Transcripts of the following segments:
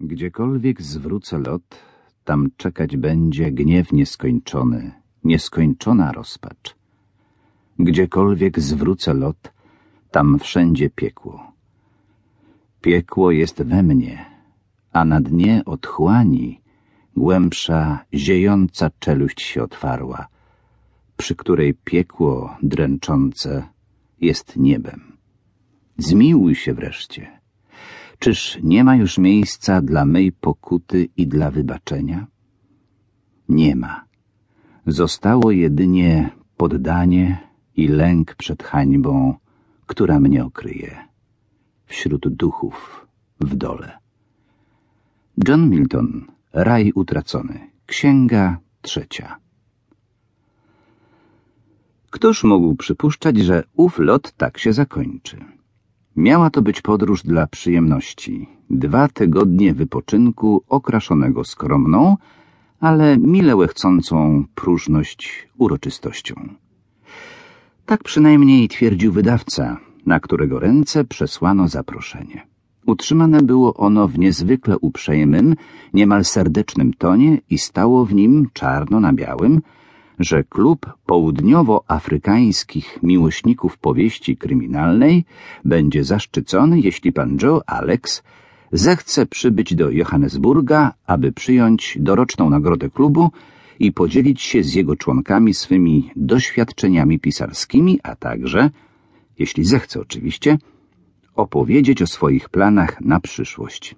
Gdziekolwiek zwrócę lot, tam czekać będzie gniew nieskończony, nieskończona rozpacz. Gdziekolwiek zwrócę lot, tam wszędzie piekło. Piekło jest we mnie, a na dnie otchłani głębsza, ziejąca czeluść się otwarła, przy której piekło dręczące jest niebem. Zmiłuj się wreszcie. Czyż nie ma już miejsca dla mej pokuty i dla wybaczenia? Nie ma. Zostało jedynie poddanie i lęk przed hańbą, która mnie okryje. Wśród duchów w dole. John Milton Raj utracony. Księga trzecia. Któż mógł przypuszczać, że ów lot tak się zakończy? Miała to być podróż dla przyjemności. Dwa tygodnie wypoczynku okraszonego skromną, ale mile łechcącą próżność uroczystością. Tak przynajmniej twierdził wydawca, na którego ręce przesłano zaproszenie. Utrzymane było ono w niezwykle uprzejmym, niemal serdecznym tonie i stało w nim czarno na białym, że klub południowoafrykańskich miłośników powieści kryminalnej będzie zaszczycony, jeśli pan Joe Alex zechce przybyć do Johannesburga, aby przyjąć doroczną nagrodę klubu i podzielić się z jego członkami swymi doświadczeniami pisarskimi, a także, jeśli zechce oczywiście, opowiedzieć o swoich planach na przyszłość.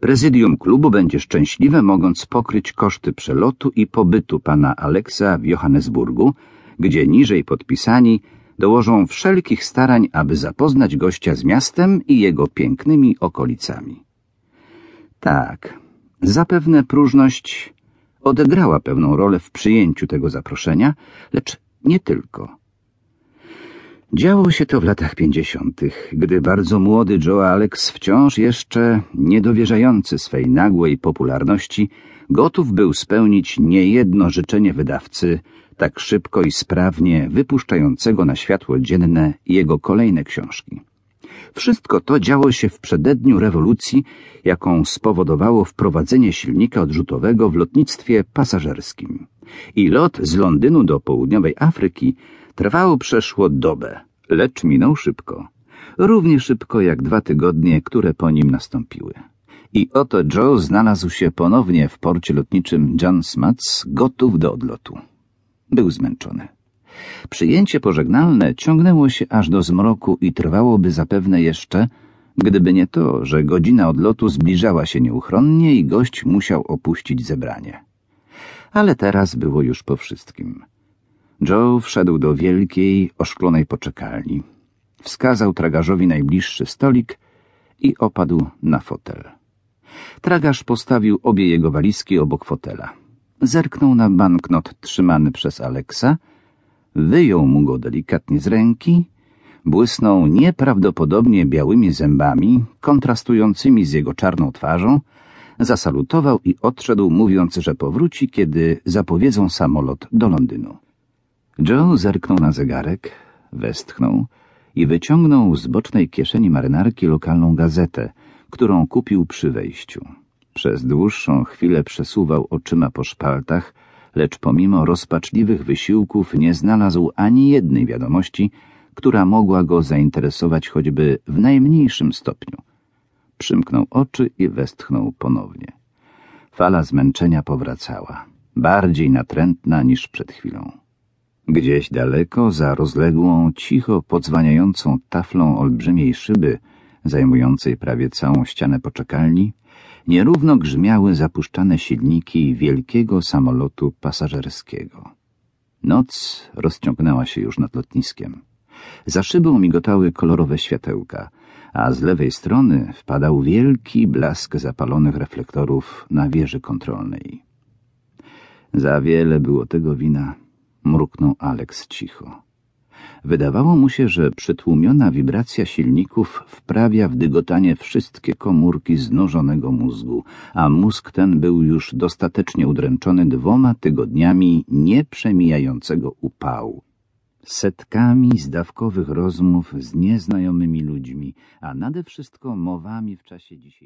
Prezydium klubu będzie szczęśliwe, mogąc pokryć koszty przelotu i pobytu pana Aleksa w Johannesburgu, gdzie niżej podpisani dołożą wszelkich starań, aby zapoznać gościa z miastem i jego pięknymi okolicami. Tak, zapewne próżność odegrała pewną rolę w przyjęciu tego zaproszenia, lecz nie tylko. Działo się to w latach pięćdziesiątych, gdy bardzo młody Joe Alex, wciąż jeszcze niedowierzający swej nagłej popularności, gotów był spełnić niejedno życzenie wydawcy, tak szybko i sprawnie wypuszczającego na światło dzienne jego kolejne książki. Wszystko to działo się w przededniu rewolucji, jaką spowodowało wprowadzenie silnika odrzutowego w lotnictwie pasażerskim. I lot z Londynu do południowej Afryki trwał przeszło dobę, lecz minął szybko. Równie szybko jak dwa tygodnie, które po nim nastąpiły. I oto Joe znalazł się ponownie w porcie lotniczym John Smuts, gotów do odlotu. Był zmęczony. Przyjęcie pożegnalne ciągnęło się aż do zmroku i trwałoby zapewne jeszcze, gdyby nie to, że godzina odlotu zbliżała się nieuchronnie i gość musiał opuścić zebranie. Ale teraz było już po wszystkim. Joe wszedł do wielkiej, oszklonej poczekalni. Wskazał tragarzowi najbliższy stolik i opadł na fotel. Tragarz postawił obie jego walizki obok fotela. Zerknął na banknot trzymany przez Aleksa, wyjął mu go delikatnie z ręki, błysnął nieprawdopodobnie białymi zębami, kontrastującymi z jego czarną twarzą, zasalutował i odszedł, mówiąc, że powróci, kiedy zapowiedzą samolot do Londynu. Joe zerknął na zegarek, westchnął i wyciągnął z bocznej kieszeni marynarki lokalną gazetę, którą kupił przy wejściu. Przez dłuższą chwilę przesuwał oczyma po szpaltach, lecz pomimo rozpaczliwych wysiłków nie znalazł ani jednej wiadomości, która mogła go zainteresować choćby w najmniejszym stopniu. Przymknął oczy i westchnął ponownie. Fala zmęczenia powracała, bardziej natrętna niż przed chwilą. Gdzieś daleko, za rozległą, cicho podzwaniającą taflą olbrzymiej szyby, zajmującej prawie całą ścianę poczekalni, nierówno grzmiały zapuszczane silniki wielkiego samolotu pasażerskiego. Noc rozciągnęła się już nad lotniskiem. Za szybą migotały kolorowe światełka, a z lewej strony wpadał wielki blask zapalonych reflektorów na wieży kontrolnej. Za wiele było tego wina mruknął Alex cicho. Wydawało mu się, że przytłumiona wibracja silników wprawia w dygotanie wszystkie komórki znużonego mózgu, a mózg ten był już dostatecznie udręczony dwoma tygodniami nieprzemijającego upału. Setkami zdawkowych rozmów z nieznajomymi ludźmi, a nade wszystko mowami w czasie dzisiejszego.